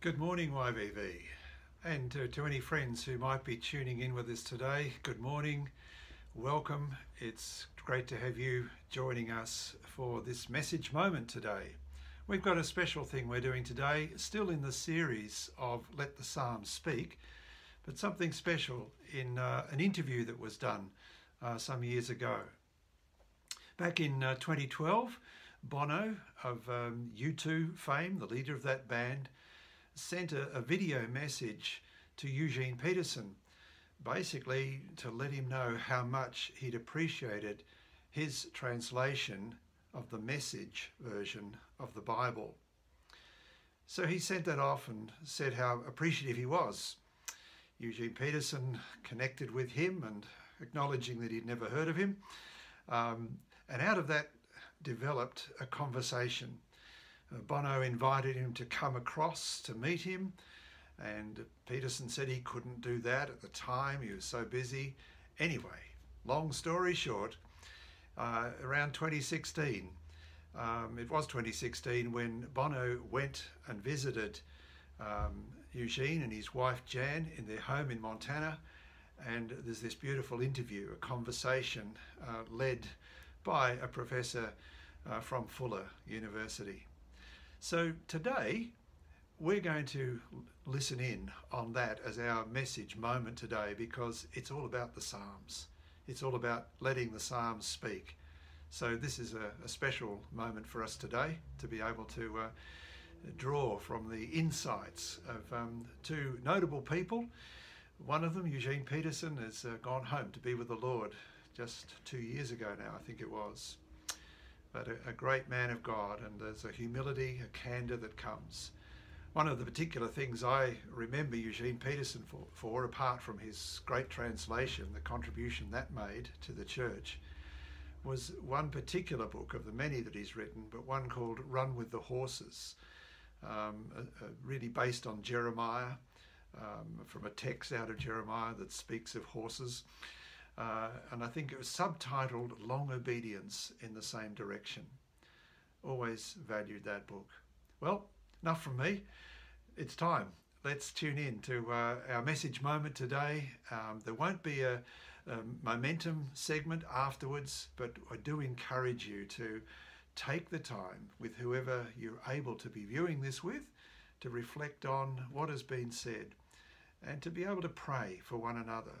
Good morning, YVV. And to, to any friends who might be tuning in with us today, good morning, welcome. It's great to have you joining us for this message moment today. We've got a special thing we're doing today, still in the series of Let the Psalms Speak, but something special in uh, an interview that was done uh, some years ago. Back in uh, 2012, Bono of um, U2 fame, the leader of that band, sent a, a video message to Eugene Peterson, basically to let him know how much he'd appreciated his translation of the message version of the Bible. So he sent that off and said how appreciative he was. Eugene Peterson connected with him and acknowledging that he'd never heard of him. Um, and out of that developed a conversation. Uh, Bono invited him to come across to meet him, and Peterson said he couldn't do that at the time, he was so busy. Anyway, long story short, uh, around 2016, um, it was 2016 when Bono went and visited um, Eugene and his wife Jan in their home in Montana. And there's this beautiful interview, a conversation uh, led by a professor uh, from Fuller University. So today we're going to listen in on that as our message moment today because it's all about the Psalms. It's all about letting the Psalms speak. So this is a, a special moment for us today to be able to uh, draw from the insights of um, two notable people. One of them, Eugene Peterson, has uh, gone home to be with the Lord just two years ago now, I think it was. But a, a great man of God, and there's a humility, a candour that comes. One of the particular things I remember Eugene Peterson for, for, apart from his great translation, the contribution that made to the church, was one particular book of the many that he's written, but one called Run with the Horses, um, really based on Jeremiah, um, from a text out of Jeremiah that speaks of horses. Uh, and I think it was subtitled Long Obedience in the Same Direction. Always valued that book. Well, enough from me. It's time. Let's tune in to uh, our message moment today. Um, there won't be a, a momentum segment afterwards, but I do encourage you to take the time with whoever you're able to be viewing this with to reflect on what has been said and to be able to pray for one another.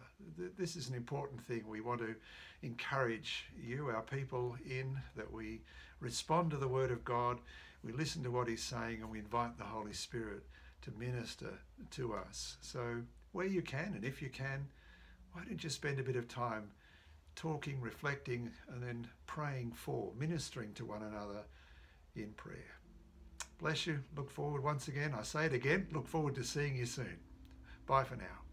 This is an important thing. We want to encourage you, our people, in that we respond to the Word of God, we listen to what He's saying, and we invite the Holy Spirit to minister to us. So, where you can, and if you can, why don't you spend a bit of time talking, reflecting, and then praying for, ministering to one another in prayer? Bless you. Look forward once again. I say it again. Look forward to seeing you soon. Bye for now.